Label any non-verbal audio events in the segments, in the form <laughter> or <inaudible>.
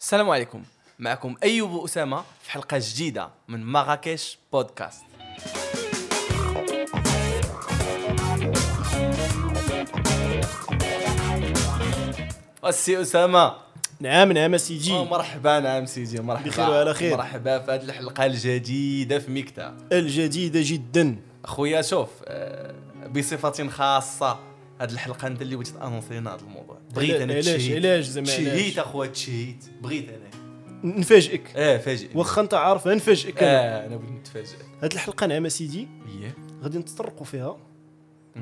السلام عليكم. معكم أيوب اسامه في حلقة جديدة من مراكش بودكاست. السي أسامة. نعم نعم سيدي أوه، مرحبا نعم سيدي مرحبا. بخير وعلى خير. مرحبا في هذه الحلقة الجديدة في ميكتا. الجديدة جدا. أخويا شوف آه، بصفه خاصة هذه الحلقة أنت اللي بغيت تانونسي لنا هذا الموضوع. بغيت أنا علاش- تشهيت علاش زعما علاش؟ تشهيت أخويا تشهيت بغيت أنا. نفاجئك. آه فاجئ واخا أنت عارف نفاجئك أنا. آه أنا بغيت نتفاجئ. هاد الحلقة نعم سيدي. إيه غادي نتطرقوا فيها.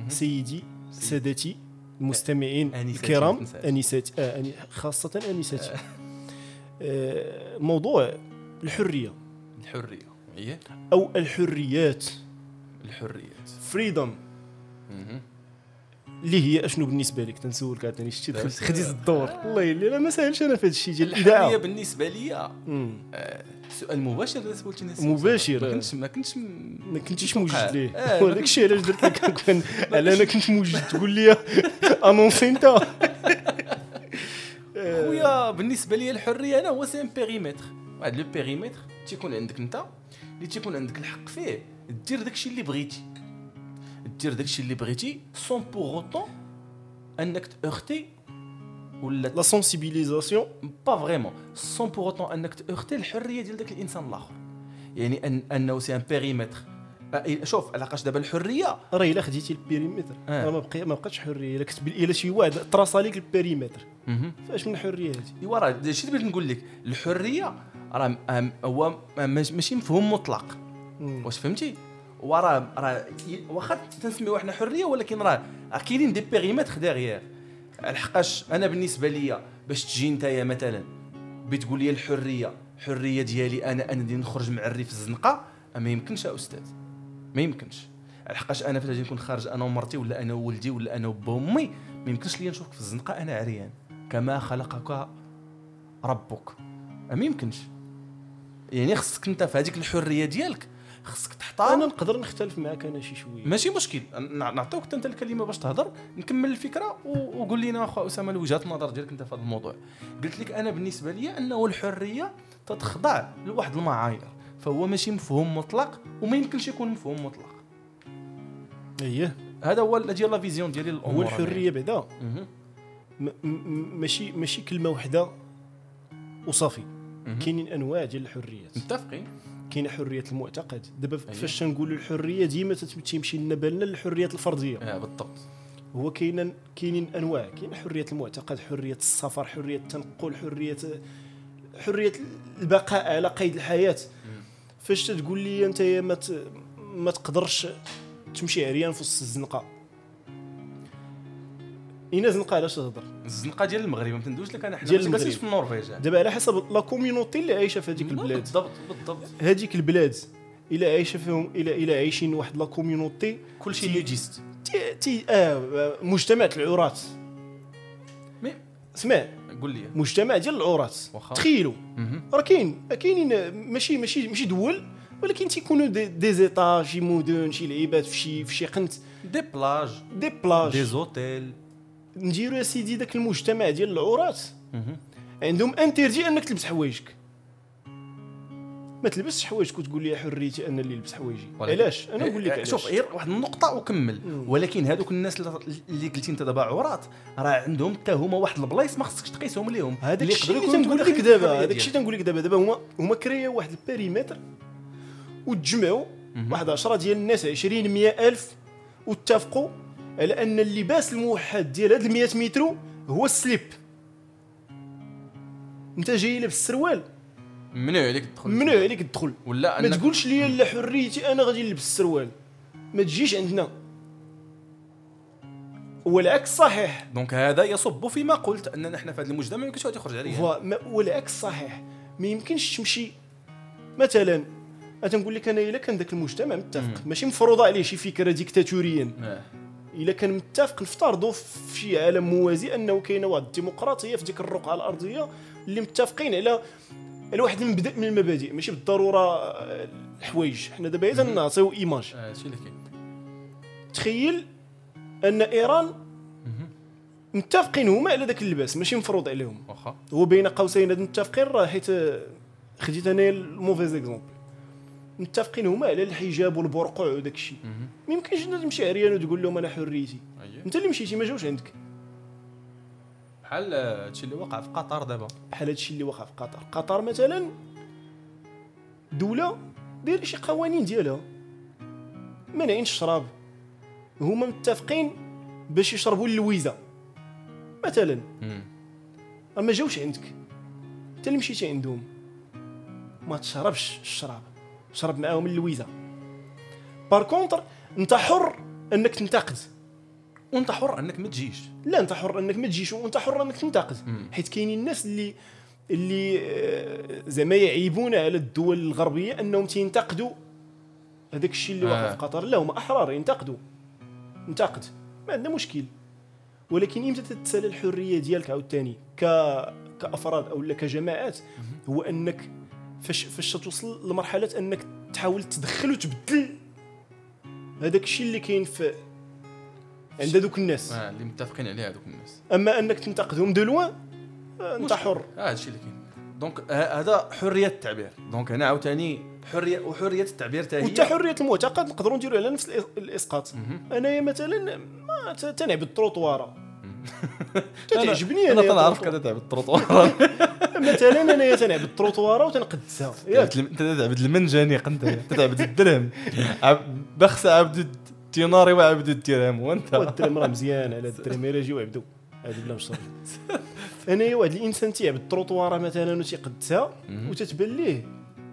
سيدي سادتي المستمعين آنساتي، الكرام. انساتي آه أني خاصة انساتي آه. موضوع الحرية. الحرية. إيه أو الحريات. الحريات. فريدم. اللي هي أشنو بالنسبة لك؟ تنسولك عاوتاني شتي دخلت بس- خديت الدور. والله الا لا ما ساهلش أنا في هذا الشيء ديال الإذاعة. بالنسبة لي مم. آه، سؤال مباشر اللي سولتني مباشر. ما كنتش ما كنتش ما كنتيش. موجد ليه. <laughs> وداك الشيء علاش درت لك كان على أنا كنت موجد. تقول لي انونسي أنت. <laughs> خويا بالنسبة لي الحرية أنا هو سي أن بيريمتر. واحد لو بيريمتر تيكون عندك أنت اللي تيكون عندك الحق فيه دير داكشي اللي بغيتي. دير داكشي اللي بغيتي سون بوغ اوتون انك تاختي ولا لا سونسيبيليزاسيون با فريمون سون بوغ اوتون انك تاختي الحرية ديال داك الإنسان الآخر. يعني ان أنه سي ان بيريمتر شوف علاقاش دابا الحرية راه إلا خديتي البيريمتر. آه. راه ما بقي ما بقاتش حرية. إلا كتب إلا شي واحد طراس عليك البيريمتر. فاش من الحرية هذه إيوا راه اللي بغيت نقول لك. الحرية راه أم- هو ماش- ماشي مفهوم مطلق. واش فهمتي؟ وراه راه واخا تنسميو إحنا حرية ولكن راه كاينين des périmètres derrière الحقاش أنا بالنسبة ليا باش تجي نتايا مثلا بتقول لي الحرية الحريه ديالي أنا انني نخرج عريان في الزنقة ما يمكنش يا أستاذ. ما يمكنش. الحقاش أنا فاش نكون خارج أنا ومرتي ولا أنا وولدي ولا أنا وبا امي ما يمكنش ليا نشوفك في الزنقة أنا عريان. كما خلقك ربك. ما يمكنش. يعني خصك أنت في هذيك الحرية ديالك خصك تحترم أنا نقدر نختلف معك أنا شي شوية. ماشي مشكل. نع- نعطيوك أنت الكلمة باش تهضر نكمل الفكرة وقول لنا اخو أسامة وجهه النظر ديالك أنت في هذا الموضوع. قلت لك أنا بالنسبة لي أنه الحرية تتخضع لواحد المعايير فهو ماشي مفهوم مطلق وما يمكنش يكون مفهوم مطلق. اييه هذا هو ال- ديال لا فيزيون ديالي هو للامور الحرية بعدا. ماشي ماشي كلمة واحدة وصافي. كاينين أنواع ديال الحريات. متفقين. كاينة حريه المعتقد. دابا أييه. فاش تنقولوا الحريه ديما تت- تيمشي لنا بالنا الحريات الفرديه. آه بالضبط. هو كاين كاينين انواع. كاين حريه المعتقد حريه السفر حريه التنقل حريه حريه البقاء على قيد الحياة. فاش تقول لي انت ما ما تقدرش تمشي عريان في وسط الزنقة؟ اين زنقة علاش تهضر؟ الزنقة ديال المغرب ما تندوش لك أنا حنا ديال المغرب. في النرويج. دابا على حسب la communauté اللي عايشة في هذيك البلاد. بالضبط بالضبط. هذيك البلاد إلا عايشة فيهم إلا إلا عايشين واحد la communauté كل شيء تي- nudiste تي تي آه مجتمع العراة. mais اسمع قول لي. مجتمع ديال العراة. واخا. تخيلوا. راه كاين كاينين ماشي ماشي ماشي دول ولكن تيكونوا des, des états شي مدن شي لعيبات في شي في شي قنت. des plages des plages des زوتيل نديروا يا سيدي داك المجتمع ديال العراة مهم. عندهم interdit انك تلبس حوايجك ما تلبسش حوايجك وتقول لي حريتي أنا اللي نلبس حوايجي علاش أنا نقول لك إيه، علاش شوف غير واحد النقطة وكمل مم. ولكن هذوك الناس اللي- قلتي انت دابا عورات راه عندهم حتى هما واحد البلايص ما خصكش تقيسهم ليهم هذاك الشيء اللي تنقول لك دابا هذاك الشيء. تنقول لك دابا دابا هما هما كرياو واحد ال périmètre وتجمعوا. واحد 10 ديال الناس 20 100 ألف واتفقوا على ان اللباس الموحد ديال هاد ال 100 متر هو ال slip. أنت جاي لابس السروال. ممنوع عليك تدخل. ممنوع عليك تدخل. ولا ما تقولش لي لا حريتي أنا غادي نلبس السروال. ما تجيش عندنا. والعكس صحيح. دونك هذا يصب فيما قلت أننا إحنا في هذا المجتمع ما يمكنش واحد يخرج عليه والعكس صحيح. ما يمكنش تمشي. مثلا تنقول لك أنا إلا كان ذاك المجتمع متفق. ماشي مفروضة عليه شي فكرة ديكتاتوريا. آه. إلا كان متفق نفترضوا في شي عالم موازي أنه كاينة واحد الديمقراطية في ديك الرقعة الأرضية اللي متفقين على على واحد المبدا من المبادئ ماشي بالضرورة آه، الحوايج. حنا دابا اذا نعطيو image. آه، هادشي اللي كاين. تخيل أن إيران. متفقين هما على ذاك اللباس ماشي مفروض عليهم. واخا. هو بين قوسين هاد متفقين راه حيت آه، خديت أنا ال mauvais exemple. متفقين هما على الحجاب والبرقع وداك الشيء. ما يمكنش تمشي عريان وتقول لهم أنا حريتي أييه. أنت اللي مشيتي ما جاوش عندك. بحال هادشي اللي وقع في قطر دابا. بحال هادشي اللي وقع في قطر. قطر مثلا دولة دايرة شي قوانين ديالها. مانعين الشراب هما متفقين باش يشربوا اللويزة. مثلا. ما جاوش عندك. أنت اللي مشيتي عندهم. ما تشربش الشراب. شرب معاهم اللويزه par contre أنت حر أنك تنتقد وأنت حر أنك ما تجيش. لا أنت حر أنك ما تجيش وأنت حر أنك تنتقد. حيت كاينين الناس اللي اللي آه، زعما يعيبون على الدول الغربية أنهم تينتقدوا. هذاك الشيء اللي واقع آه. في قطر لا هما أحرار ينتقدوا. انتقد. ما عندنا مشكل. ولكن إمتى تتسالى الحرية ديالك عاوتاني؟ ك كأفراد أو كجماعات هو أنك فاش فاش توصل لمرحلة أنك تحاول تدخل وتبدل هذاك الشيء اللي كاين في عند هذوك الناس. آه اللي متفقين عليه هذوك الناس. أما أنك تنتقدهم de loin آه، أنت حر. آه هادشي اللي كاين. donc ه- هذا حرية التعبير. donc هنا عاوتاني حريه وحرية التعبير حتى هي وحتى حرية المعتقد نقدروا نديروا على نفس الإسقاط. أنايا مثلا ما ت- تنعبد التروطواره تعجبني <laughs> أنا تنعرف. كذا تعبد التروطوار مثلا انايا تنعبد التروطواره وتنقدسها ياك أنت تعبد المنجنيق انت تعبد الدرهم بخس عبد الدينار وعبد الدرهم. وانت. والدرهم راه مزيان على الدرهم إلا يجيو يعبدوا هذه بلا مشروع. انايا واحد الإنسان تيعبد التروطواره مثلا وتيقدسها. وتتبان ليه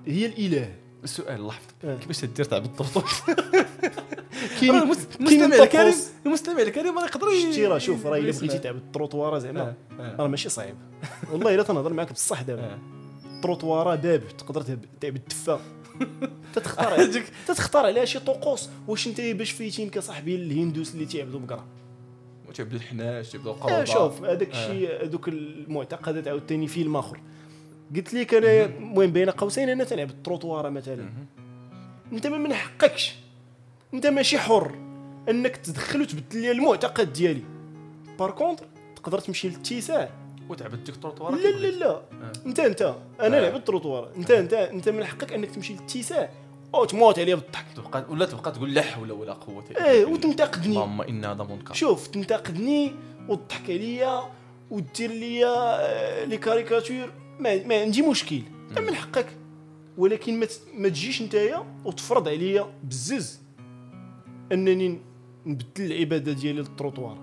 هي الإله. السؤال لحظة. آه. كيفاش تدير تعبد التروطوار <laughs> كاين المس- كاين المستمع الكريم. المستمع الكريم راه يقدر شتي راه شوف راه الا. بغيتي تعبد التروطواره زعما آه، آه. راه ماشي صعيب. والله إلا تنهضر معاك بصح دابا. التروطواره باب تقدر تعب- التفا <laughs> تتختار <laughs> تتختار عليها شي طقوس. واش أنت باش فايتين كصاحبي الهندوس اللي تيعبدوا بقرة؟ تعبدوا الحناش تعبدوا آه القرودة شوف هذاك الشيء هذوك المعتقدات عاوتاني فيلم آخر. قلت لك أنا المهم بين قوسين أنا تنعبد التروطواره مثلا. أنت ما من حقكش. أنت ماشي حر. أنك تدخل وتبدل لي المعتقد ديالي. par contre تقدر تمشي للاتساع. وتعبد ديك التروطوار لا لا لا. أنت أنت. أنا آه. لعبت التروطوار أنت أنت. أنت من حقك أنك تمشي للاتساع. أو تموت عليا بالضحك. تبقى ولا تبقى تقول لا حول ولا قوة إلا إيه بالله. وتنتقدني. اللهم ان هذا منكر شوف تنتقدني وتضحك عليا ودير ليا آه، les caricatures ما, ما عندي مشكل. من حقك. ولكن ما, تجيش نتايا وتفرض عليا بزز أنني نبدل العبادة ديالي للتروطوار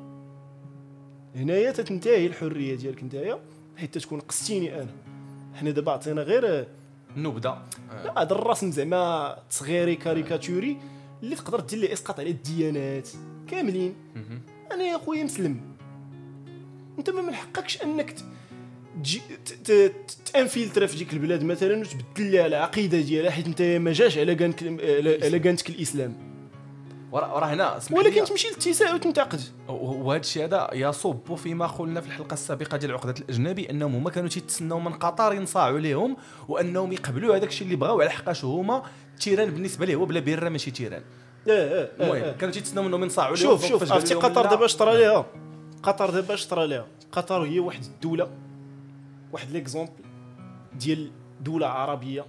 هنايا تتنتهي الحرية ديالك نتايا حيت تكون قستيني أنا. حنا دابا عطينا غير آه. لا هذا الرسم زعما تصغيري كاريكاتوري اللي تقدر دير ليه إسقاط على الديانات. كاملين. أنا يا خويا مسلم. أنت ما من حقكش أنك ت- تجي ت- ت- ت infiltrer في ديك البلاد مثلا وتبدل لها العقيدة ديالها حيت انت ما جاش على كانك على على كانتك الإسلام. وراه هنا. ولكن تمشي للاتساع وتنتقد. وهذا الشيء هذا يصب فيما قلنا في الحلقة السابقة ديال عقدة الأجنبي أنهم هما كانوا تيتسناو من قطر ينصاعوا لهم وأنهم يقبلوا هذاك الشيء اللي بغاو على حقاش هما terrain بالنسبة ليه هو بلا بيرة ماشي terrain. آه آه المهم آه كانوا تيتسناو منهم ينصاعوا لهم شوف شوف عرفتي قطر دابا اش طرا ليها؟ قطر دابا اش طرا ليها؟ قطر هي واحد الدولة واحد l'exemple ديال دولة عربية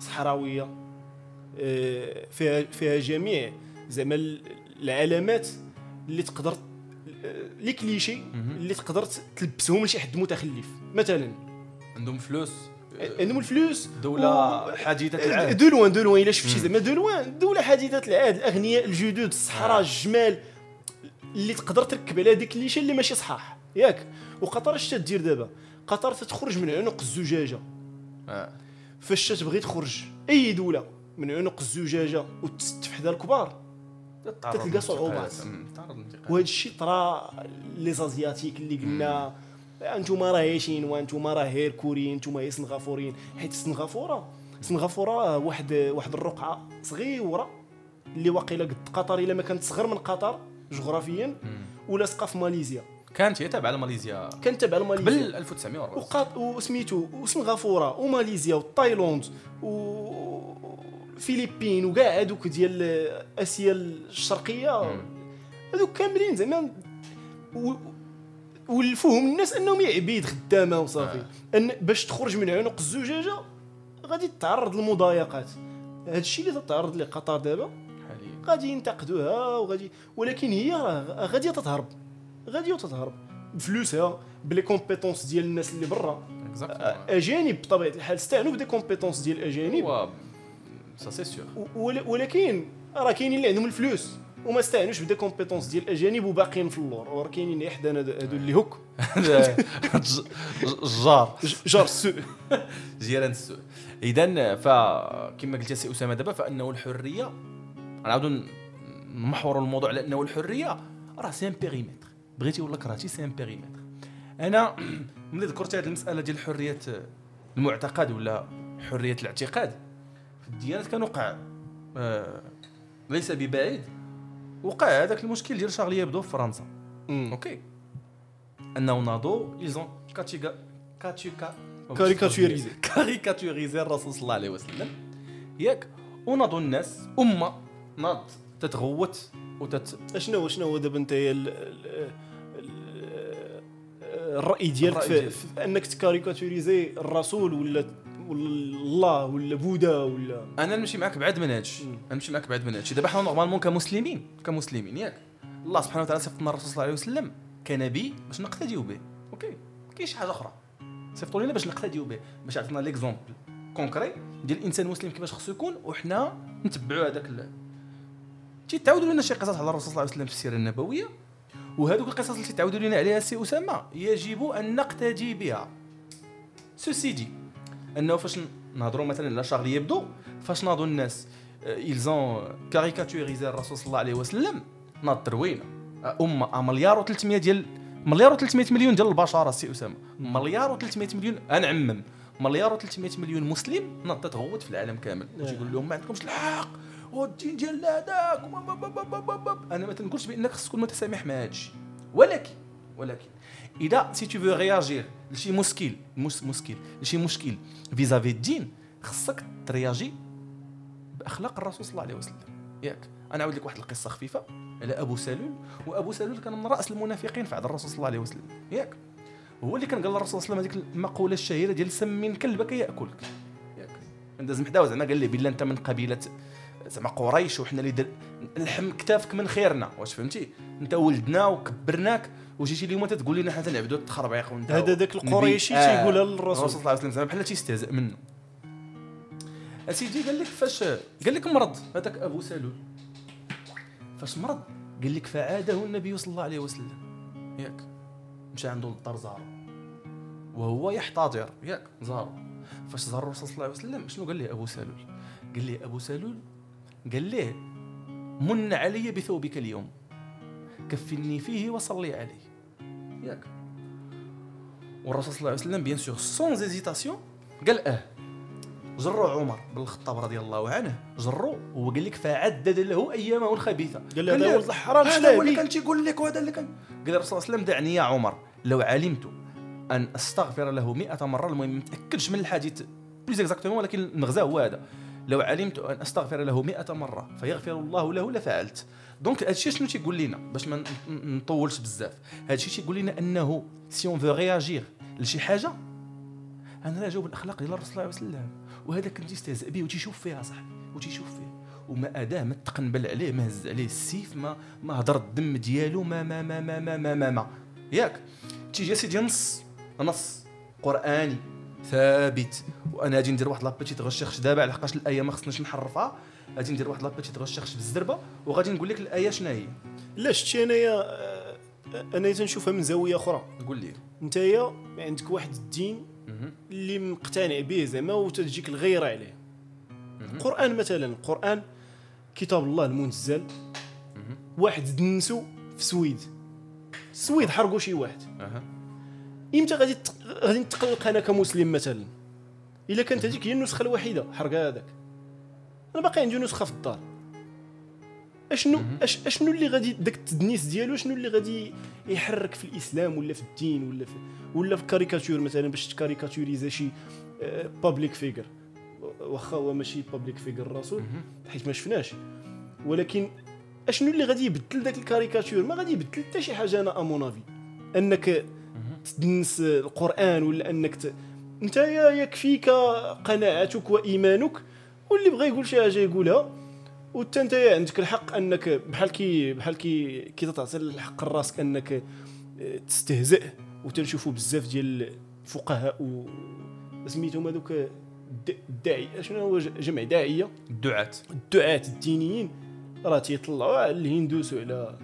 صحراوية آه، فيها فيها جميع زعما ال- العلامات اللي تقدر آه، les clichés. اللي تقدر تلبسهم لشي حد متخلف. مثلا. عندهم فلوس. عندهم الفلوس. دولة حديثه العهد. de loin de loin. إلا شفتي. زعما de loin. دولة حديثه العهد. الأغنياء الجدد الصحراء آه. الجمال اللي تقدر تركب على ديك ال clichés اللي ماشي صحاح. ياك. وقطر اش تدير دابا. قطر تتخرج من عنق الزجاجة آه. فاش تبغي تخرج أي دولة من عنق الزجاجة وتستف حدا الكبار تتعرض تلقى للانتقاد. صعوبات. للانتقاد. وهذا الشيء طرا لي زازياتيك اللي قلنا أنتم راه شينوا أنتم راه غير كوريين أنتم هي سنغافوريين حيت سنغافورة سنغافورة واحد واحد الرقعة صغيره اللي واقيلا قد قطر إلا ما كانت صغر من قطر جغرافيا أمم. ولاصقه في ماليزيا كانت هي تابعة لماليزيا. كانت تابعة لماليزيا. قبل 1904 وقاط وسميتو وسنغافوره وماليزيا وتايلاند وفلبين وكاع هذوك ديال آسيا الشرقية. هذوك كاملين زعما. و- ولفوهم الناس أنهم عبيد خدامة وصافي. أن باش تخرج من عنق الزجاجة غادي تتعرض للمضايقات. هذا الشيء اللي تتعرض ليه قطر دابا غادي ينتقدوها وغادي ولكن هي راه غادية تتهرب. غاديه تتهرب بفلوسها ب les compétences ديال الناس اللي برا. أجانب بطبيعة الحال استعنوا ب des compétences ديال الاجانب سا سي سيغ ول- ولكن راه كاينين اللي عندهم الفلوس وما استعنوش ب des compétences ديال الاجانب وباقيين في اللور. وراه كاينين حدانا هادو اللي هوك. <laughs> الجار جار. <laughs> السوء جيران السوء اذا فكما قلت سي أسامة دابا فإنه الحرية نعاودو نمحوروا الموضوع على إنه الحرية راه c'est un بغيتي ولا كرهتي c'est un périmètre. أنا <clears throat> ملي ذكرت هذه المسألة ديال حرية المعتقد ولا حرية الاعتقاد في الديانات كان وقع آه ليس ببعيد وقع هذاك المشكل ديال شارلي هيبدو في فرنسا. OK. أنه ناضوا ils ont كاتيغا كاتيكا caricaturisé. caricaturisé الرسول صلى الله عليه وسلم. ياك وناضوا الناس أمة ناض تتغوت. وتت شنو هو دابا انت ال- ال- ال- الرأي ديالك الرأي في. في أنك ت caricaturiser الرسول ولا ولا الله ولا بوذا ولا أنا نمشي معك بعد من هادشي. نمشي معك بعد من هادشي. دابا حنا normalement كمسلمين كمسلمين ياك. الله سبحانه وتعالى صيفط لنا الرسول صلى الله عليه وسلم كنبي باش نقتديو به. OK. كاين شي حاجة أخرى. صيفطوا لنا باش نقتديو به. باش عطينا l'exemple concret ديال الإنسان المسلم كيفاش خصو يكون وحنا نتبعوا هذاك تيتعاودوا لنا شي قصص على الرسول صلى الله عليه وسلم في السيرة النبوية وهذوك القصص اللي تيتعاودوا لنا عليها سي أسامة يجب أن نقتدي بها. ceci dit أنه فاش نهضروا مثلا على Charlie Hebdo فاش ناضوا الناس ils ont caricaturisé الرسول صلى الله عليه وسلم ناض تروينة. أمة مليار و300 ديال مليار و300 مليون ديال البشر سي أسامة. مليار و300 مليون انعمم مليار و300 مليون مسلم ناض تتغوت في العالم كامل. واش يقول لهم ما عندكمش الحق. والدين ديالنا هذاك. أنا ما تنقولش بأنك خصك تكون متسامح مع هذا الشيء ولكن ولكن إذا si tu veux réagir لشي مشكل مشكل لشي مشكل vis-à-vis الدين خصك ترياجي بأخلاق الرسول صلى الله عليه وسلم. ياك؟ أنا نعاود لك واحد القصة خفيفة على أبو سلول وأبو سلول كان من رأس المنافقين في عهد الرسول صلى الله عليه وسلم. ياك؟ هو اللي كان قال للرسول صلى الله عليه وسلم هذيك المقولة الشهيرة ديال سمن كلبك يأكلك. ياك؟ نداز محداوه زعما قال لي بالله أنت من قبيلة زعما قريش وحنا اللي در... نلحم كتافك من خيرنا. واش فهمتي؟ انت ولدنا وكبرناك وجيتي اليوم تقول لنا حنا تنعبدوا التخربيق وانت هذا ذاك. القريشي آه. تيقولها الرسول للرسول صلى الله عليه وسلم زعما بحال تيستهزئ منه. أسيدي قال لك فاش قال لك مرض هذاك أبو سلول فاش مرض قال لك فعاده النبي صلى الله عليه وسلم. ياك. مشى عنده للدار زارو وهو يحتضر. ياك زارو فاش زار الرسول صلى الله عليه وسلم شنو قال له أبو سلول قال لي أبو سلول قال ليه من علي بثوبك اليوم. كفني فيه وصلي عليه ياك. والرسول صلى الله عليه وسلم bien sûr sans hésitation قال أه. جروا عمر بن الخطاب رضي الله عنه جروا هو قال لك فعدد له أيامه الخبيثة. قال له هذا ولد الحرام هذا هو اللي كان تيقول لك وهذا اللي كان. قال الرسول صلى الله عليه وسلم دعني يا عمر لو علمت أن أستغفر له مئة مرة المهم ما متأكدش من الحديث plus exactement ولكن المغزى هو هذا. لو علمت أن أستغفر له مئة مرة فيغفر الله له لفعلت. donc هادشي شنو تيقول لنا باش ما نطولش بزاف. هادشي تيقول لنا أنه si on veut réagir لشي حاجة أنا جاوب الأخلاق ديال الرسول صلى الله عليه وسلم. وهذا كان تيستهزئ به وتيشوف فيها صاحبي وتيشوف فيه وما أذاه ما تقنبل عليه ما هز عليه السيف ما ما هدر الدم ديالو ما ما ما ما ما ما, ما, ما. ياك؟ تيجي سيدي نص نص قرآني. ثابت. وأنا غادي ندير واحد la petite recherche دابا على حقاش الايه ما خصناش نحرفها. غادي ندير واحد la petite recherche بالزربة. وغادي نقول لك الأية شنو هي. لا شتي أنايا آه، أنا تنشوفها من زاوية أخرى. قول لي. نتايا عندك واحد الدين. اللي مقتنع به زعما وتجيك الغيرة عليه. القرآن مثلا القرآن كتاب الله المنزل. واحد دنسو في السويد السويد حرقوا شي واحد. أها. إمتى غادي غادي نتقلق أنا كمسلم مثلا؟ إلا كانت هذيك هي النسخة الوحيدة حرق هذاك. أنا باقي عندي نسخة في الدار. اشنو. أش أشنو اللي غادي داك التدنيس ديالو شنو اللي غادي يحرك في الإسلام ولا في الدين ولا في ولا في كاريكاتور مثلا باش ت caricaturiser شي public figure واخا هو ماشي public figure الرسول. حيت ما شفناش. ولكن أشنو اللي غادي يبدل ذاك الكاريكاتور ما غادي يبدل حتى شي حاجة أنا à mon avis أنك تدنس القرآن ولا أنك ت... أنت يا يكفيك قناعتك وإيمانك واللي بغى يقول شي حاجة يقولها. وانت أنت عندك الحق أنك بحال كي بحال كي كي تعطي الحق لراسك أنك آه، تستهزئ وتنشوفوا بزاف ديال الفقهاء و سميتهم هذوك الد- الداعي شنو هو جمع داعية؟ الدعاة. الدعاة الدينيين. راه تيطلعوا على الهندوس وعلى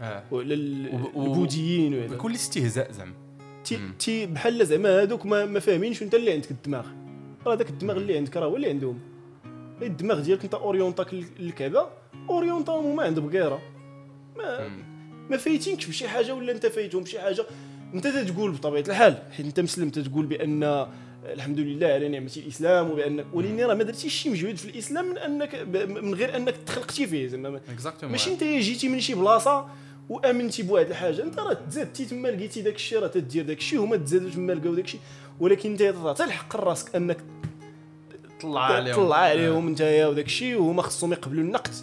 آه. وعلى البوذيين وعلى بكل استهزاء زعما. تي. تي بحال زعما هذوك ما, ما فاهمينش انت اللي عندك الدماغ. راه داك الدماغ اللي عندك راه هو اللي عندهم. الدماغ ديالك انت orienta ك لل- للكعبه orienta هم هما عند بقيره ما. ما فايتينكش بشي حاجة ولا انت فايتهم بشي حاجة. انت تتقول بطبيعة الحال حيت انت مسلم تتقول بأن الحمد لله على نعمة الإسلام وبان ولكن راه ما درتيش شي مجهود في الإسلام من انك من غير أنك تخلقتي فيه زعما. ماشي انت جيتي من شي بلاصة وآمنتي بواحد الحاجة أنت راه تزادتي تما لقيتي داك الشيء راه تدير داك الشيء هما تزادوا تما لقاو داك الشيء ولكن أنت تعطي الحق لراسك أنك طلع عليهم. طلع عليهم انت وداك الشيء وهما خصهم يقبلوا النقد.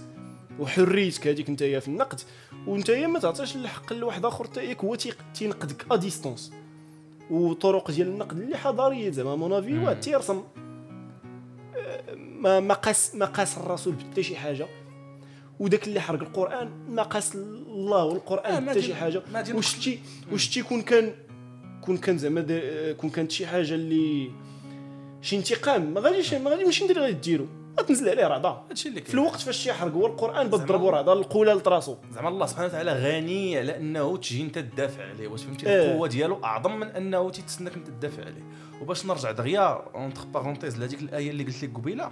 وحريتك هذيك انت في النقد. وانت ما تعطيش الحق لواحد آخر حتى ياك هو تينقدك à distance وطرق ديال النقد اللي حضارية زعما mon avis مم. واحد تيرسم. آه، ما ما قاس ما قاس الرسول بحتى شي حاجة. وداك اللي حرق القرآن قاس الله آه، والقران ما حتى شي حاجة. ما دي واش تي واش تيكون كان كون كان زعما كون كانت شي حاجة اللي شي انتقام. ما غاديش ما غادي ماشي ندير غادي ديرو. غتنزل عليه رعده هادشي اللي في الوقت فاش تيحرق هو القران بضربوا رعده القوله لطراسو زعما الله سبحانه وتعالى غني على أنه تجي أنت تدافع عليه. واش فهمتي؟ إيه. القوة ديالو أعظم من أنه تيتسناك أنت تدافع عليه. وباش نرجع دغيا entre parenthèses لهذيك الآية اللي قلت لك قبيلة.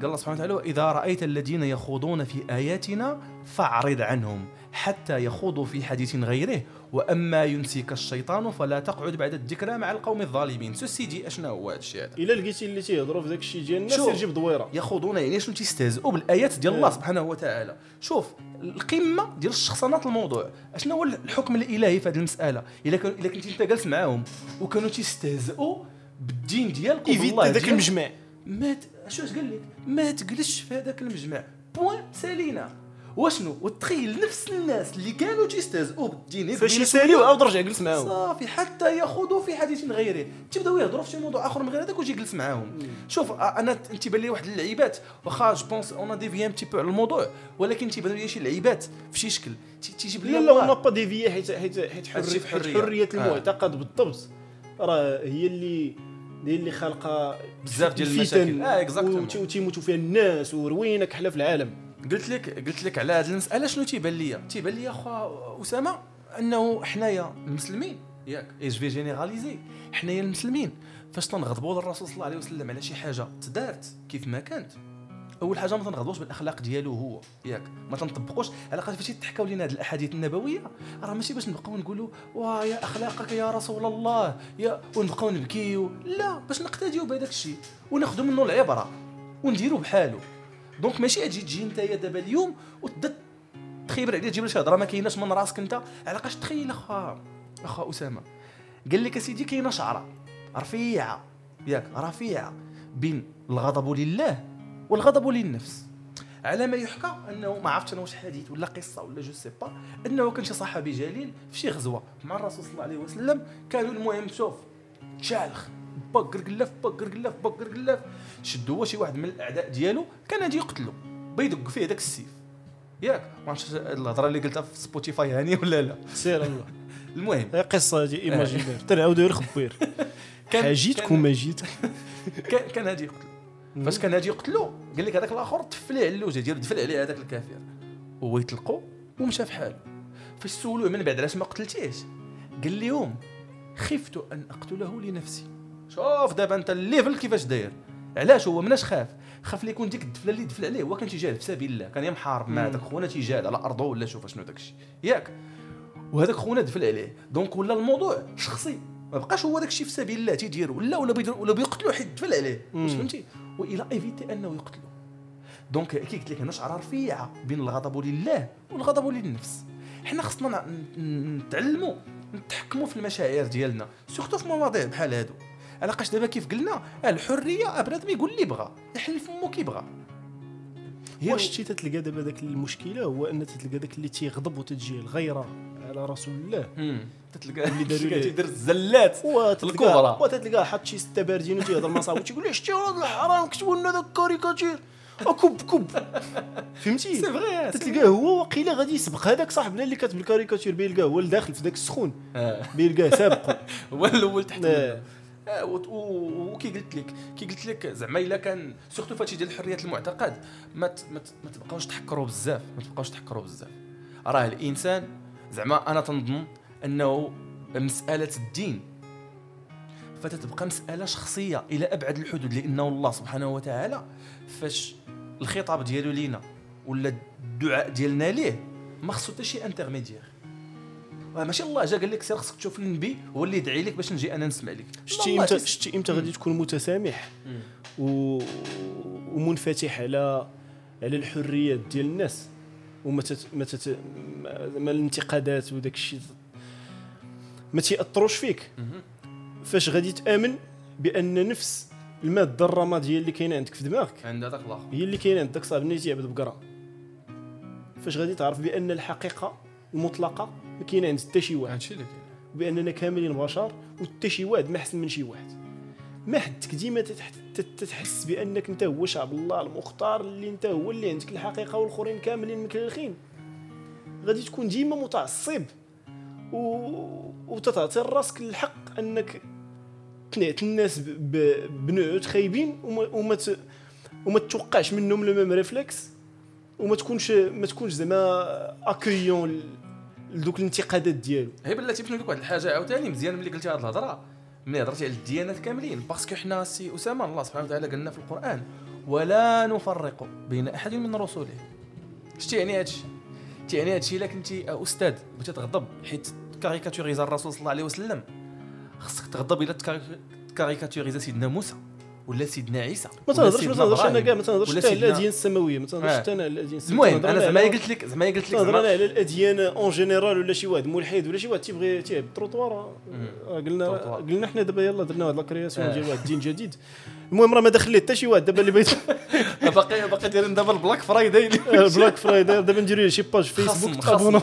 قال الله سبحانه وتعالى واذا رأيت الذين يخوضون في آياتنا فأعرض عنهم حتى يخوضوا في حديث غيره. وأما ينسيك الشيطان فلا تقعد بعد الذكرى مع القوم الظالمين. so سيدي اشنا هو هذا الشيء هذا؟ إلا لقيتي اللي تيهضروا في داك الشيء ديال الناس جيب دويرة. يخوضون يعني شنو تيستهزئوا بالآيات ديال الله إيه. سبحانه وتعالى. شوف القمة ديال الشخصنات الموضوع. اشنا هو الحكم الإلهي في هذه كان إلا كنت أنت جالس معاهم وكانوا تيستهزئوا بالدين ديالك وبالله ديالك، المجمع. ما. شو اش قال لك ما تجلسش في هذاك المجمع. point سالينا. واشنو؟ وتخيل نفس الناس اللي كانوا تيستهزئوا بالدين فاش يساليو عاود رجع جلس معاهم. صافي حتى يخوضوا في حديث غيره. تبداو يهضروا في شي موضوع آخر من غير هذاك ويجي يجلس معاهم. شوف أنا أنت بان لي واحد اللعيبات. واخا je pense on dévie un petit peu على الموضوع ولكن تيبان لي شي لعيبات في شي شكل. تي- تيجيب لي لا لا on a pas dévié حيت حيت حيت حرية. حرية آه. المعتقد بالضبط. راه هي اللي هي اللي خالقه بزاف ديال الفتن المشاكل. exactly. وتي- وتيموتوا فيها الناس وروينه كحله في العالم. قلت لك قلت لك على هذه المساله شنو تيبان لي تيبان لي اخا أسامة أنه حنايا المسلمين. ياك. et je vais généraliser حنايا المسلمين. فاش تنغضبوا للرسول صلى الله عليه وسلم على شي حاجة تدارت كيف ما كانت. أول حاجة ما تنغضبوش بالأخلاق ديالو هو ياك. ما تنطبقوش على خاطر فاش تحكاو لنا هذه الأحاديث النبوية. راه ماشي باش نبقاو نقولوا واه يا أخلاقك يا رسول الله يا ونبقاو نبكيو. لا باش نقتديو بهذاك الشيء. وناخذوا منه العبرة. ونديروا بحالو. donc ماشي تجي تجي انت دابا اليوم وتبدا تخيبر عليه تجيب له شي هضرة. ما كايناش من راسك انت. علاقاش تخيل أخا أخا أسامة. قال لك أسيدي كاينة شعرة. رفيعة. ياك رفيعة. بين الغضب لله. والغضب للنفس. على ما يحكى أنه ما عرفتش أنا واش حديث ولا قصة ولا je sais pas أنه كان شي صحابي جليل في شي غزوة. مع الرسول صلى الله عليه وسلم كانوا المهم شوف تشالخ بقر قلاف بقر قلاف بقر قلاف شدوا هو شي واحد من الأعداء ديالو كان غادي يقتلو بيدق فيه داك السيف. ياك؟ ما عرفتش الهضرة اللي قلتها في Spotify هاني ولا لا؟ سير الله. <laughs> المهم. هي قصة هادي imaginaire تنعاودوا غير خبير. حاجيتك <laughs> كان- وما جيتك <laughs> كان كان غادي يقتلو. فاش كان غادي يقتلو قال لك هذاك الآخر عليه على اللوجه ديالو دفل عليه هذاك الكافر. هو يطلقو ومشى في حاله. فاش سولوه من بعد علاش ما قتلتيش قال لهم خفت أن أقتله لنفسي. شوف دابا أنت ال level كيفاش داير. علاش هو مناش خاف؟ خاف لي يكون ديك الدفلة اللي دفل عليه. هو كان تيجاهد في سبيل الله. كان يا محارب مع. داك خونا تيجاهد على أرضه ولا شوف شنو داك الشيء ياك. وهذاك خونا دفل عليه. donc ولا الموضوع شخصي. ما بقاش هو داك الشيء في سبيل الله تيديرو لا ولا بيدير ولا بيقتلو حيت دفل عليه. فهمتي؟ وإلى évité أنه يقتلو donc كي قلت لك أنا شعره رفيعه بين الغضب لله والغضب للنفس. حنا خصنا نتعلموا نتحكموا في المشاعر ديالنا surtout في مواضيع بحال هادو. علاقاش دابا كيف قلنا الحرية بنادم يقول اللي بغى يحل فمو كي بغى هي واش تي تتلقى دابا داك المشكلة؟ هو أن تتلقى داك اللي تيغضب وتجي الغيرة. على رسول الله. تتلقى اللي داروا. تيدير الزلات. الكبرى. وتتلقى حط شي ستا باردين وتيهضر مع صاحبو تيقول لي شتي هذا الحرام كتبوا لنا ذاك كاريكاتير كب كب فهمتي؟ c'est vrai تتلقاه هو واقيلا غادي يسبق. هذاك صاحبنا اللي كاتب الكاريكاتير بيلقاه هو الداخل في ذاك السخون. بيلقاه سابقه <laughs> هو الأول تحت آه. آه، و- و- وكي قلت لك كي قلت لك زعما إلا كان سورتو فهادشي ديال حريه المعتقد ما ت- ما ت- ما تبقاوش تحكروا بزاف ما تبقاوش تحكروا بزاف. راه الإنسان زعما أنا تنظن أنه مسألة الدين فتتبقى مسألة شخصية إلى أبعد الحدود لأنه الله سبحانه وتعالى فاش الخطاب ديالو لينا ولا الدعاء ديالنا ليه ما خصو حتى شي intermédiaire ماشي الله جا قال لك سير خصك تشوف النبي هو اللي يدعي لك باش نجي أنا نسمع لك. شتي إمتى شتي إمتى غادي تكون متسامح و... ومنفتح على على الحريات ديال الناس؟ وما تت... ما, تت... ما- ما الانتقادات وداك الشيء ما تيأثروش فيك. فاش غادي تآمن بأن نفس الماده الرماديه اللي كاينة عندك في دماغك عند هذاك الآخر. هي اللي كاينة عند داك صاحب اللي تيعبد بقرة. فاش غادي تعرف بأن الحقيقة المطلقة ما كاينة عند حتى شي واحد. هادشي اللي كاين. بأننا كاملين بشر وحتى شي واحد ما أحسن من شي واحد. ما حدك ديما تتح- تت- تتحس بأنك أنت هو شعب الله المختار اللي أنت هو اللي عندك الحقيقة والآخرين كاملين مكلخين. غادي تكون ديما متعصب و... وتتعطي راسك الحق أنك تنعت الناس ب... بنعوت خايبين وما وما, ت... وما تتوقعش منهم le même réflexe وما تكونش ما تكونش زعما accueillant لدوك الانتقادات ديالو. هي بلاتي لك واحد الحاجة عاوتاني مزيان ملي قلتي هذه الهضرة. ملي هضرتي على الديانات كاملين. parce que حنا سي أسامة الله سبحانه وتعالى قالنا في القرآن ولا نفرق بين أحد من رسله اش تيعني هادشي؟ تيعني هادشي إلا كنتي أستاذ بغيتي تغضب حيت caricaturisa الرسول صلى الله عليه وسلم. خصك تغضب إلا ت caricaturisa سيدنا موسى. ولا سيدنا عيسى ما ولا تهضرش ما سيدنا تهضرش أنا كاع ما تهضرش ولا حتى على الآديان السماوية ما تهضرش آه. حتى أنا على الآديان السماوية. المهم أنا زعما قلت لك زعما قلت لك زعما على الآديان en général ولا شي واحد. ملحد ولا شي واحد تيبغي تيعب التروطوار آه، قلنا. قلنا حنا دابا يلا درنا واحد la création آه. ديال واحد الدين جديد. المهم راه ما دخل حتى شي واحد. دابا اللي بغيت <laughs> باقي باقي دايرين دابا ال Black Friday. <laughs> ال Black Friday. دابا نديروا له شي page Facebook تابونا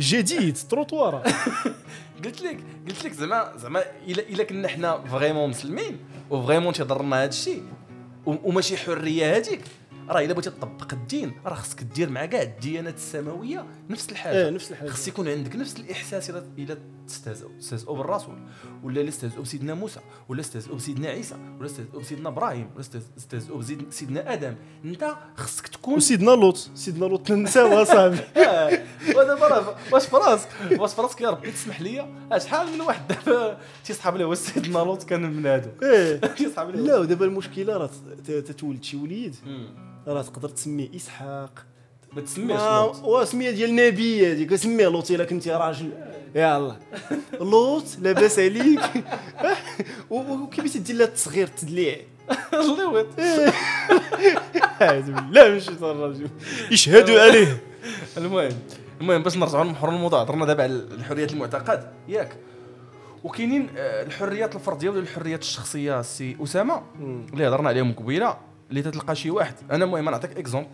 جديد تروطوار. <laughs> قلت لك قلت لك زعما زعما إلا إلا كنا حنا vraiment مسلمين و vraiment تيضرنا هذا الشيء وماشي حرية هذيك راه إلا بغيتي تطبق الدين راه خصك دير مع كاع الديانات السماوية نفس آه الحاجة نفس الحاجة. خص يكون عندك نفس الإحساس إلا الا تستهزئوا تستهزئوا بالرسول ولا الا استهزئوا بسيدنا موسى ولا استهزئوا بسيدنا عيسى ولا استهزئوا بسيدنا إبراهيم ولا استهز- استهزئوا بسيد- سيدنا آدم. أنت خصك تكون وسيدنا لوط سيدنا لوط ننساو صاحبي. <laughs> آه، ودابا راه واش في راسك واش في راسك يا ربي؟ تسمح لي؟ شحال من واحد دابا تيصحاب له سيدنا لوط كان من هادو؟ <laughs> إيه. <laughs> تيصحاب له لا ودابا المشكلة راه تتولد شي وليد. راه تقدر تسميه إسحاق. ما لوط وسميه ديال نبي هذيك سميه لوط إلا كنتي راجل. يلا <laughs> لوط لاباس عليك. <laughs> وكيفاش دير لها التصغير التدليع؟ <laughs> بالله من الشيطان الرجيم. يشهدوا عليه. المهم المهم باش نرجعوا لمحور الموضوع. هضرنا دابا على الحريات المعتقد. ياك. وكاينين آه، الحريات الفردية ولا الحريات الشخصية سي أسامة اللي هضرنا عليهم قبيلة اللي تتلقى شي واحد. أنا المهم نعطيك exemple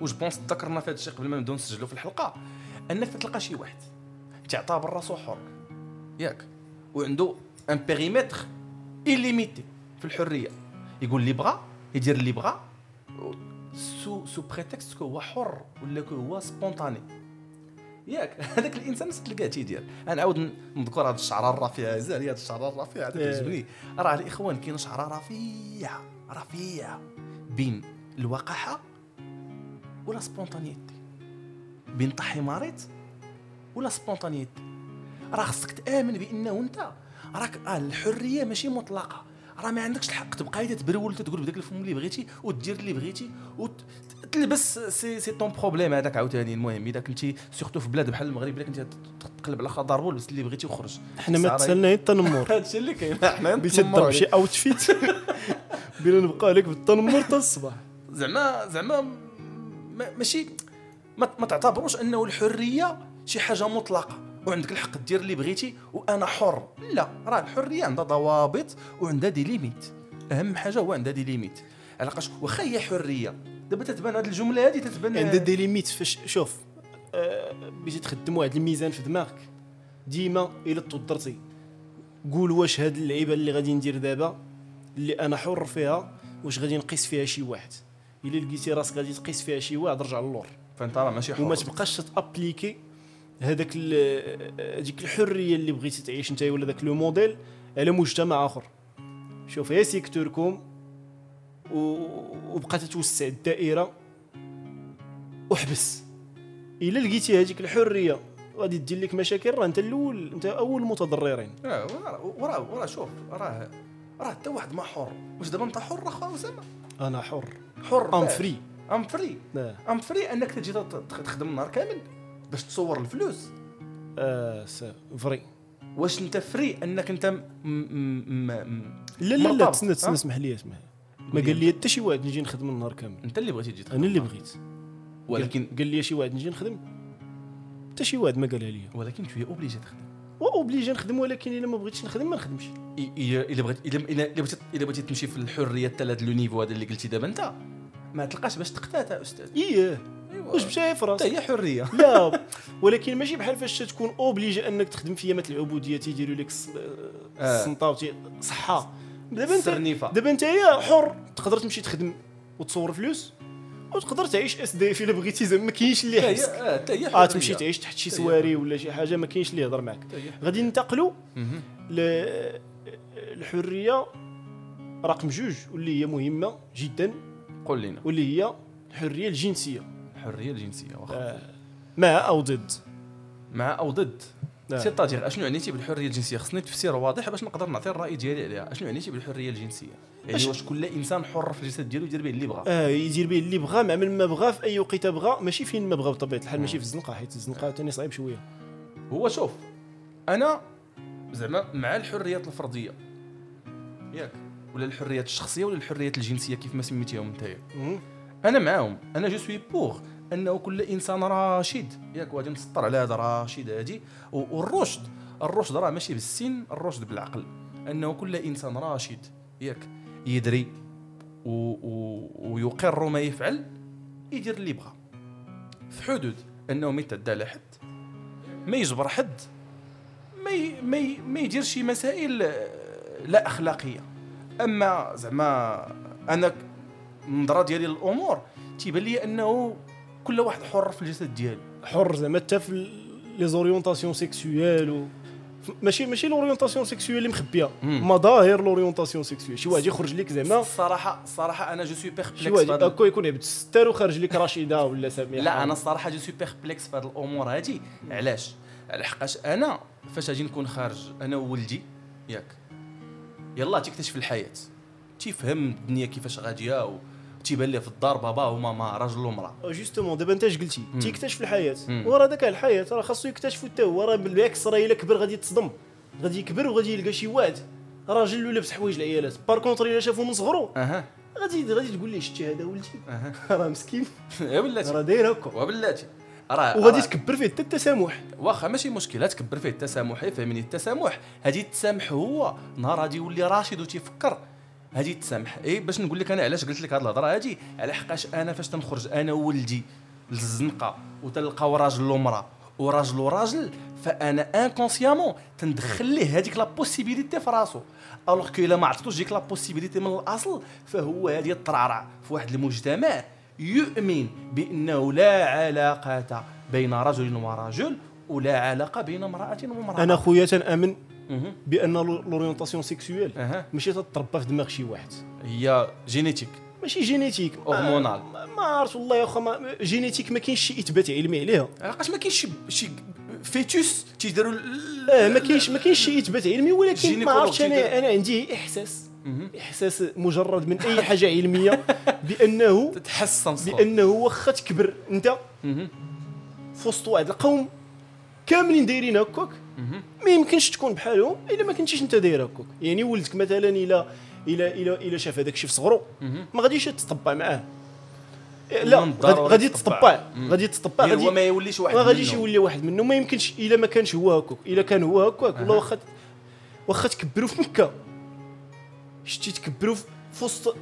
و je pense تذكرنا في هذا الشيء قبل ما نبداو نسجلوا في الحلقة؟ أنك تتلقى شي واحد تعتبر راسو حر ياك وعنده un périmètre illimité في الحرية. يقول اللي بغى يدير اللي بغى sous sous prétexte que هو حر ولا que هو spontané ياك <laughs> هذاك الإنسان تلقاه تيدير. أنا نعاود نذكر هذا الشعر الرفيع زاري هذا الشعر الرفيع هذا إيه. راه الإخوان كاين شعر رفيع رفيع بين الوقاحة و la spontanéité بين طحي مريض و la spontanéité راه خصك تآمن بأنه أنت راك آه الحرية ماشي مطلقة. راه ما عندكش الحق تبقى تبرول وتقول بداك الفم اللي بغيتي وتدير اللي بغيتي وتلبس سي سي طون بروبليم هذاك عاوتاني المهم. إذا كنتي سورتو في بلاد بحال المغرب الا كنتي تقلب على خضار بول لبس اللي بغيتي وخرج. حنا ما تسألنا التنمر <laughs> هذا الشيء اللي كاين. حنا <laughs> تضرب شي. اوتفيت <laughs> بينا نبقى عليك بالتنمر حتى الصباح. زعما زعما ما- ماشي ما, ما تعتبروش أنه الحرية شي حاجة مطلقة. وعندك الحق دير اللي بغيتي وأنا حر. لا راه الحرية عندها ضوابط وعندها des limites. أهم حاجة هو عندها des limites. علاقاش واخا هي حرية. دابا تتبان هذه الجملة هذه تتبان عندها des limites. فاش شوف آه، بغيتي تخدم واحد الميزان في دماغك. ديما إلا توضرتي قول واش هاد اللعيبة اللي غادي ندير دابا اللي أنا حر فيها واش غادي نقيس فيها شي واحد. الا لقيتي راسك غادي تقيس فيها شي واحد رجع للور. فانت راه ماشي حر وما تبقاش ت appliquer هذاك هذيك الحرية اللي بغيتي تعيش انت ولا ذاك le modèle على مجتمع آخر. شوف هي secteur كم و- وبقى تتوسع الدائرة وحبس. إلا لقيتي هذيك الحرية غادي تدير لك مشاكل راه أنت الأول أنت أول المتضررين آه وراه وراه وراه شوف راه راه حتى واحد ما حر. واش دابا أنت حر اخا أسامة؟ أنا حر. حر I'm؟ free I'm free I'm free أنك تجي تخدم النهار كامل باش تصور الفلوس. س- free واش أنت free أنك أنت م م م لا لا لا تسنى؟ تسنى اسمح لي اسمح ما قال لي حتى شي واحد نجي نخدم النهار كامل. أنت اللي بغيتي تجي تخدم أنا اللي بغيت. ولكن قال لي شي واحد نجي نخدم حتى شي واحد ما قالها لي. ولكن t'es obligé تخدم. و obligé نخدم ولكن إلا ما بغيتش نخدم ما نخدمش. إلا بغيت إلا بغيتي إلا بغيتي تمشي في الحرية حتى لهذا le niveau هذا اللي قلتي دابا أنت ما تلقاش باش تقتات أستاذ. إيه. ايوا واش مشى في راسك؟ هي حرية. <laughs> لا ولكن ماشي بحال فاش تكون obligé أنك تخدم في يامات العبودية تيديروا لك آه. السنطه وتي صحة. دابا انت دابا أنت يا حر تقدر تمشي تخدم وتصور فلوس؟ وتقدر تعيش SDF إلا بغيتي زعما ما كاينش اللي يحبسك آه، حتى هي آه. تمشي تعيش تحت شي. سواري ولا شي حاجة ما كاينش اللي يهضر معك. غادي ننتقلوا مهم. الحرية رقم جوج واللي هي مهمة جدا قول لنا واللي هي الحرية الجنسية الحرية الجنسية واخا آه، مع أو ضد مع أو ضد آه. سيتادير أشنو عنيتي بالحرية الجنسية؟ خصني تفسير واضح باش نقدر نعطي الرأي ديالي عليها. أشنو عنيتي بالحرية الجنسية؟ يعني أش- واش كل إنسان حر في الجسد ديالو يدير به اللي بغى آه يدير به اللي بغى مع من ما بغى في أي وقيتة بغى ماشي فين ما بغى بطبيعة الحال ماشي في الزنقة حيت الزنقة ثاني صعيب شوية. هو شوف أنا زعما مع الحريات الفردية. ياك؟ ولا الحريات الشخصية ولا الحريات الجنسية كيف ما سميتيهم مم. أنا معاهم. أنا je suis pour أنه كل إنسان راشد ياك وغادي نسطر على هذا راشد هادي. والرشد الرشد راه ماشي بالسن الرشد بالعقل. أنه كل إنسان راشد ياك يدري و و ويقر ما يفعل يدير اللي بغى في حدود أنه ما يتعدى على حد ما يجبر حد ما ي... ما, ي... ما يدير شي مسائل آه، لا أخلاقية. أما زعما أنا النظره ديالي للامور تيبان لي أنه كل واحد حر في الجسد ديالو. حر زعما حتى في les orientations sexuelles و ماشي ماشي l'orientation sexuelle اللي مخبية. مظاهر l'orientation sexuelle شي واحد يخرج لك زعما. الصراحه الصراحه أنا je suis شي perplexe واحد في هذا. هكا يكون يعبد الستار وخارج لك رشيدة ولا سميحة. لا أنا الصراحه je suis perplexe في هذه الأمور هذه. علاش؟ على حقاش أنا فاش غادي نكون خارج أنا وولدي ياك. يلا تكتشف الحياة. تيفهم الدنيا كيفاش غادية تيبان ليه في الدار بابا وماما راجل ومرأة. justement دابا أنت اش قلتي. تيكتشف الحياة. وراه داك الحياة راه خاصو يكتشفو حتى هو راه بالعكس راه إلا كبر غادي يتصدم. غادي يكبر وغادي يلقى شي واحد راجل ولا لابس حوايج العيالات. par contre إلا شافو من صغرو. غادي غادي تقول ليه شتي هذا ولدي؟ <laughs> راه مسكين. <laughs> يا بلاتي. راه داير هكا. وبلاتي راه وغادي تكبر فيه حتى التسامح. واخا ماشي مشكل. تكبر فيه التسامح فهمني. التسامح هذه تسامح هو. نهار غادي يولي راشد وتيفكر. هذه تسامح. إي باش نقول لك أنا علاش قلت لك هذه الهضرة هذه على حقاش أنا فاش تنخرج أنا وولدي للزنقة وتلقاو راجل ومراه وراجل وراجل فأنا inconsciemment تندخل ليه هذيك la possibilité في راسو. alors que إلا ما عطيتوش ديك la possibilité من الأصل فهو غادي يترعرع في واحد المجتمع يؤمن بأنه لا علاقة بين رجل ورجل ولا علاقة بين امرأة وامرأة. أنا خويا تنامن. بأن l'orientation sexuelle ماشي تتربى في دماغ شي واحد هي génétique ماشي génétique hormonal. ما عرفت والله يا ما- génétique ما كاينش شي إثبات علمي عليها علاش ما كاينش شي fœtus تيديروا آه ما كاينش ما كاينش شي إثبات علمي ولكن ما عرفتش. أنا أنا عندي إحساس. إحساس مجرد من أي حاجة علمية <laughs> بانه تتحسن بأنه واخا تكبر أنت. في وسط واحد القوم كاملين دايرين هكاك. ما يمكنش تكون بحالهم إلا ما كنتيش أنت داير هكاك. يعني ولدك مثلا الا الا الا إلا شاف هذاك الشيء في صغرو. ما غاديش تطبع معاه. لا من غادي تطبع. غادي تطبع غادي ما يوليش واحد ما غاديش. يولي واحد منهم ما يمكنش إلا ما كانش هو هكاك. إلا كان هو هكاك. والله. واخا واخا تكبروا في مكة. شتي تكبروا في وسط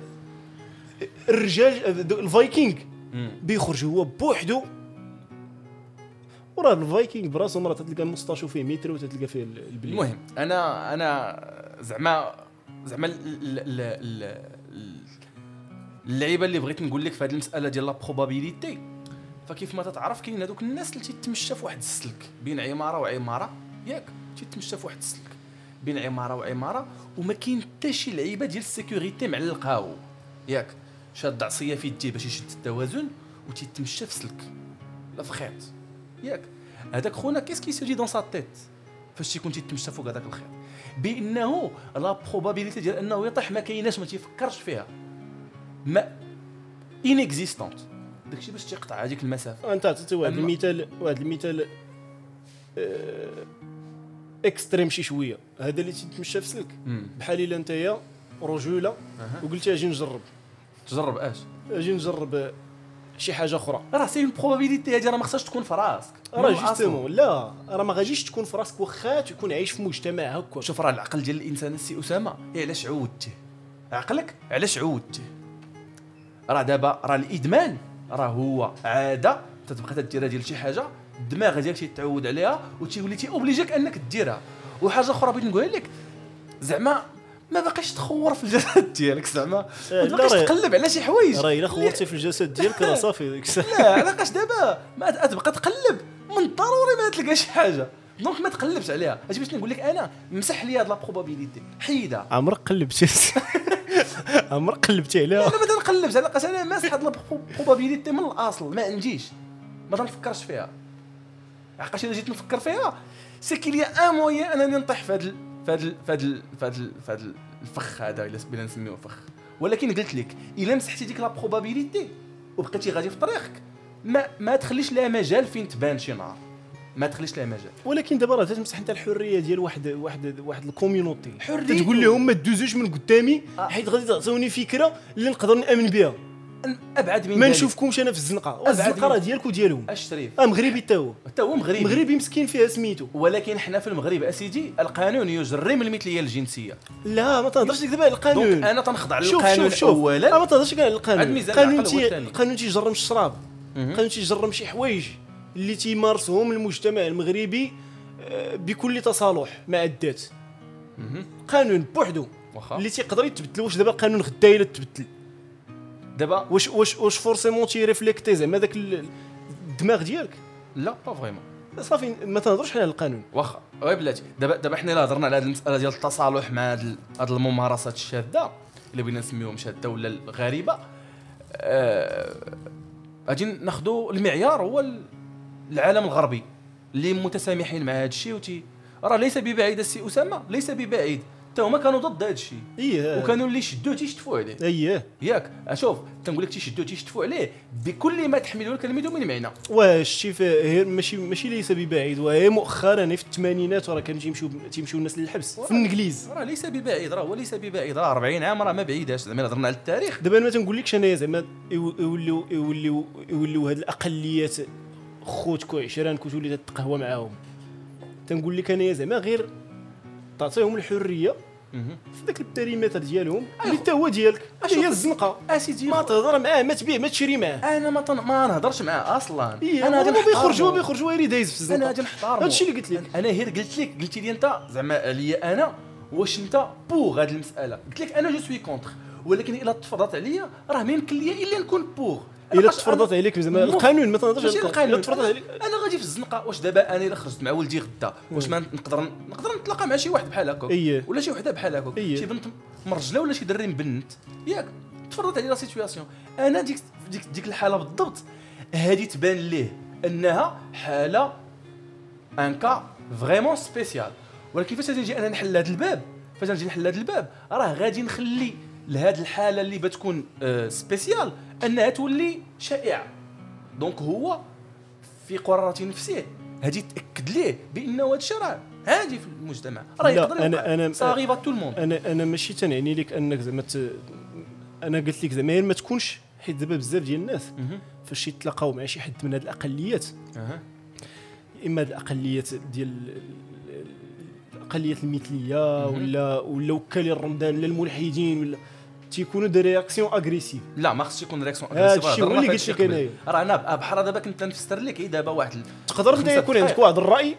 الرجال الفايكينغ. بيخرج هو بوحدو. وراه الفايكينغ براسو مرات تلقى ال moustache و فيه متر وتلقى فيه ال- البلي المهم أنا أنا زعما زعما ال- ال- ال- ال- اللعيبة اللي بغيت نقول لك في هذه المسألة ديال la probabilité فكيف ما تتعرف كاين هذوك الناس اللي تيتمشى في واحد السلك. بين عمارة وعمارة ياك تيتمشى في واحد السلك. بين عمارة وعمارة وما كاين حتى شي لعيبة ديال ال sécurité معلقاو. ياك شاد عصيه في يديه باش يشد التوازن وتيتمشى في سلك. لا في خيط ياك. هذاك خونا qu'est-ce qui se joue dans sa tête فاش تيكون تيتمشى فوق هذاك الخيط بأنه la probabilité ديال أنه يطيح ما كايناش ما تيفكرش فيها. ما inexistante داكشي باش تيقطع هذيك المسافة. أنت عطيتي واحد المثال واحد المثال آه، extrême شي شوية. هذا اللي تيتمشى في سلك. بحال إلا أنت رجولة أها. وقلتي أجي نجرب. تجرب اش؟ أجي نجرب آه، شي حاجة أخرى. راه c'est une probabilité هذه راه ما خصهاش تكون في راسك. راه. justement لا. راه ما غاديش تكون في راسك واخا تكون عايش في مجتمع هكا. شوف راه العقل ديال الإنسان السي أسامة إيه علاش عودتيه عقلك؟ علاش عودتيه راه دابا راه الإدمان راه هو عادة. تتبقى تديرها ديال شي حاجة الدماغ ديالك تيتعود عليها وتيولي تي obligيك انك ديرها. وحاجة أخرى بغيت نقولها لك زعما ما باقيش تخور في الجسد ديالك زعما. ما لا، تبقاش راه- تقلب على شي حوايج. راه إلا خورتي في الجسد ديالك راه صافي ديك الساعة <laughs> لا علاقاش دابا؟ ما تبقى تقلب. من الضروري ما تلقى شي حاجة. donc ما تقلبش عليها. أجي باش نقول لك أنا مسح لي هاد la probabilité حيدها عمرك قلبتي. <laughs> عمرك قلبتي عليها. أنا ما تنقلبش علاقاش أنا ماسح هاد la probabilité من الأصل. ما عنديش. ما تنفكرش فيها. علاقاش إلا جيت نفكر فيها c'est qu'il y a un moyen أنني نطيح في هاد ال- في هاد ال- في هاد ال- في هاد ال- في هاد ال- الفخ هذا إلا بلا نسميوه فخ. ولكن قلت لك إلا مسحتي ديك la probabilité وبقيتي غادي في طريقك. ما ما تخليش لها مجال فين تبان شي نهار. ما تخليش لها مجال. ولكن دابا راه تمسح انت الحرية ديال واحد واحد واحد ال communauté. تقول لهم ما تدوزوش من قدامي آه. حيت غادي تعطوني فكرة اللي نقدر نأمن بها. أبعد من ما. نشوفكمش أنا في الزنقة. من- راه ديالك وديالهم الشريف أه مغربي حتى هو. حتى هو مغربي. مغربي مسكين فيها سميتو. ولكن حنا في المغرب أسيدي القانون يجرم المثلية الجنسية. لا ما تهضرش دابا على donc القانون أنا تنخضع للقانون شوف شوف. اولا. ما تهضرش كاع على القانون. القانون. القانون تيجرم الشراب. القانون تيجرم شي حوايج اللي تيمارسهم المجتمع المغربي آه، بكل تصالح مع الذات. قانون بوحدو اللي تيقدر يتبدل. واش دابا القانون غدا إلا تبدل؟ دابا واش واش واش forcément تي reflétي زعما داك ال- الدماغ ديالك؟ là pas vraiment صافي ما تهضرش حنا على القانون. واخا oui بلاتي. دابا دابا حنا إلا هضرنا على هذه المساله ديال التصالح مع هاد الممارسات الشاذة اللي بغينا نسميوهم شاذة ولا الغريبة آه، غادي ناخذوا المعيار هو ال- العالم الغربي اللي متسامحين مع هذا الشيء وتي راه ليس ببعيد السي أسامة ليس ببعيد. حتى هما كانوا ضد هذا الشيء. إيه. وكانوا اللي شدوه تيشتفوا عليه. اييه ياك أشوف تنقول لك تيشدوه تيشتفوا عليه بكل ما تحمله الكلمة من معنى واش شي فا- ماشي ماشي ليس ببعيد وهي مؤخرا في الثمانينات راه كانوا تيمشيو تيمشيو الناس للحبس في الإنجليز. راه ليس ببعيد راه هو ليس ببعيد راه 40 عام راه ما بعيداش. زعما هضرنا على التاريخ. دابا أنا ما تنقولكش انايا زعما يو- يوليو يوليو يوليو هاد الأقليات خوتك وعشرانك وتولي تتقهوى معاهم. تنقول لك انايا زعما غير تعطيهم الحرية. في ذاك ال périmètre ديالهم اللي حتى هو ديالك هي الزنقة. اسيدي ما تهضر معاه ما تبيع ما تشري معاه. أنا ما. ما نهضرش معاه أصلا. إيه أنا غادي يخرج هو نحتارمو. يخرج هو يريد يهز في الزنقة. أنا غادي نحتارمو هادشي اللي قلت لك. أنا غير قلت لك قلت لي أنت زعما عليا أنا واش أنت pour هذه المسألة. قلت لك أنا je suis contre ولكن إلا تفرضت عليا راه ما يمكن ليا إلا نكون pour إلا تفرضت عليك زعما القانون ما تهضرش ماشي القانون. تفرضت عليك. أنا غادي في الزنقة واش دابا أنا إلا خرجت مع ولدي غدا واش ما نقدر نقدر نتلاقى مع شي واحد بحال هكاك؟ اييه. ولا شي وحدة بحال هكاك؟ اييه. شي بنت مرجله ولا شي دري مبنت ياك تفرضت عليه la situation أنا ديك ديك ديك الحالة بالضبط هذه تبان ليه؟ أنها حالة un cas vraiment spécial ولكن فاش نجي أنا نحل هذا الباب فاش نجي نحل هذا الباب راه غادي نخلي لهاد الحالة اللي بتكون آه، spéciale أنها تولي شائعه donc هو في قرارة نفسه. هادي تأكد ليه بأنه هذا الشيء راه عادي في المجتمع. راه يقدر أنا- أنا- صاغي tout le monde أنا أنا ماشي تنعني لك أنك زعما ت- أنا قلت لك زعما غير ما تكونش حيت دابا بزاف ديال الناس فاش يتلاقاو مع شي حد من هاد الأقليات. أها. إما الأقليات ديال الأقليات المثلية. ولا ولا وكالين رمضان ولا الملحدين ولا تيكونوا des réactions agressives. لا ما خصش يكون réaction هذا الشيء هو اللي قلت لك انايا. راه أنا بحال دابا كنت نفسر لك إيه دابا واحد تقدر انت يكون عندك. واحد الرأي.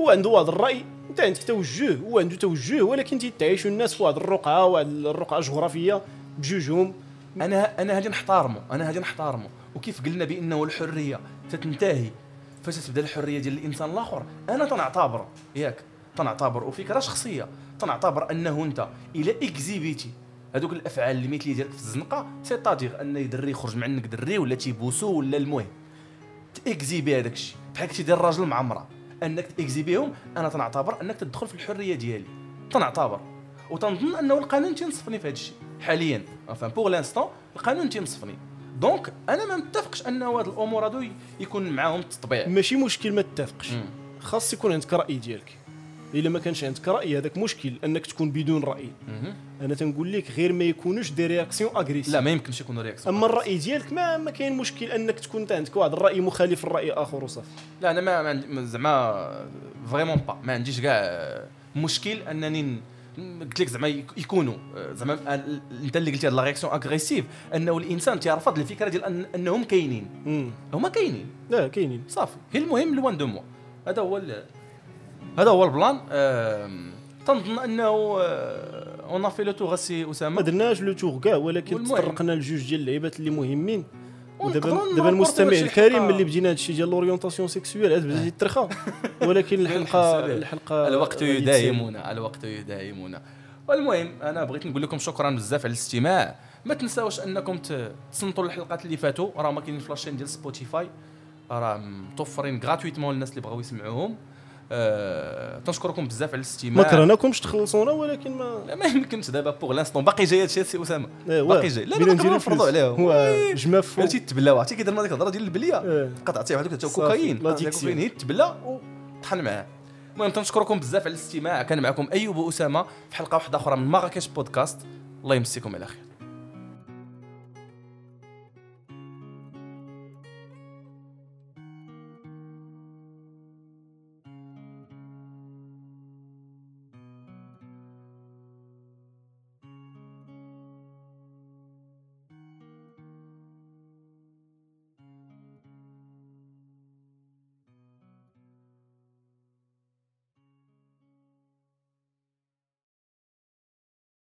هو عنده واحد الرأي أنت عندك توجه هو عنده توجه ولكن تيتعايشوا الناس في واحد الرقعة واحد الرقعة جغرافية بجوجهم. أنا أنا هادي نحتارمو أنا هادي نحتارمو. وكيف قلنا بأنه الحرية تتنتهي فاش تبدا الحرية ديال الإنسان الآخر. أنا تنعتبر ياك تنعتبر. وفكرة شخصية تنعتبر أنه أنت إلى إكزيبيتي. هذوك الأفعال المثليه ديالك في الزنقة سيتادير أن دري يخرج من عندك دري ولا تيبوسو ولا المهم. تأكزيبي هذاك الشيء. بحال كتدير الراجل مع امراه أنك تأكزيبيهم أنا تنعتبر أنك تدخل في الحرية ديالي. تنعتبر. وتنظن أنه القانون تينصفني في هذا الشيء. حاليا. Enfin pour l'instant القانون تينصفني. Donc أنا ما متفقش انه هاد الأمور هادو يكون معاهم التطبيع ماشي مشكل ما تتفقش. خاص يكون عندك رأي ديالك. إلا ما كانش عندك رأي هذاك مشكل أنك تكون بدون رأي. أنا تنقول لك غير ما يكونوش des réactions agressives. لا ما يمكنش يكون réaction أما الرأي ديالك ما ما كاين مشكل أنك تكون أنت عندك واحد الرأي مخالف للرأي اخر وصافي. لا أنا ما زعما vraiment pas ما عنديش كاع مشكل أنني قلت لك زعما يك- يكونوا زعما ال- أنت اللي قلتي هاد la réaction agressive أنه الإنسان تيرفض الفكرة ديال أن أنهم كاينين. هما كاينين. لا كاينين. صافي. هي المهم loin de moi. هذا هو هذا هو ال plan. تنظن أنه on fait le tour سي ما اسامه درناش le tour كاع ولكن. تطرقنا لجوج ديال اللعيبات اللي مهمين. ودابا دابا المستمع الكريم. ملي بدينا هادشي ديال l'orientation sexuelle عاد بدا يترخى ولكن الحلقة. الحلقة الوقت غادي يداهمنا الوقت يداهمنا والمهم أنا بغيت نقول لكم شكرا بزاف على الاستماع. ما تنساوش أنكم تصنتوا الحلقات اللي فاتوا. راه ما كاينين في la chaîne ديال سبوتيفاي راه متوفرين gratuitement للناس اللي بغاو يسمعوهم. أه... تنشكركم بزاف على ما الاستماع كرهناكمش تخلصونا ولكن ما لا ما يمكنش دابا pour l'instant باقي جاي هادشي سي أسامة. إيه، باقي. جاي. لا لا نقدروا نفرضوا هو. جمع فوق. بلاتي تبلاو عرفتي كيدير ديك الهضرة ديال البلية؟ إيه. تعطيه واحد حتى كوكايين. كوكايين. هي تبلا وطحن معاه المهم تنشكركم بزاف على الاستماع. كان معكم أيوب أسامة في حلقة واحدة أخرى من مراكش بودكاست. الله يمسيكم على خير.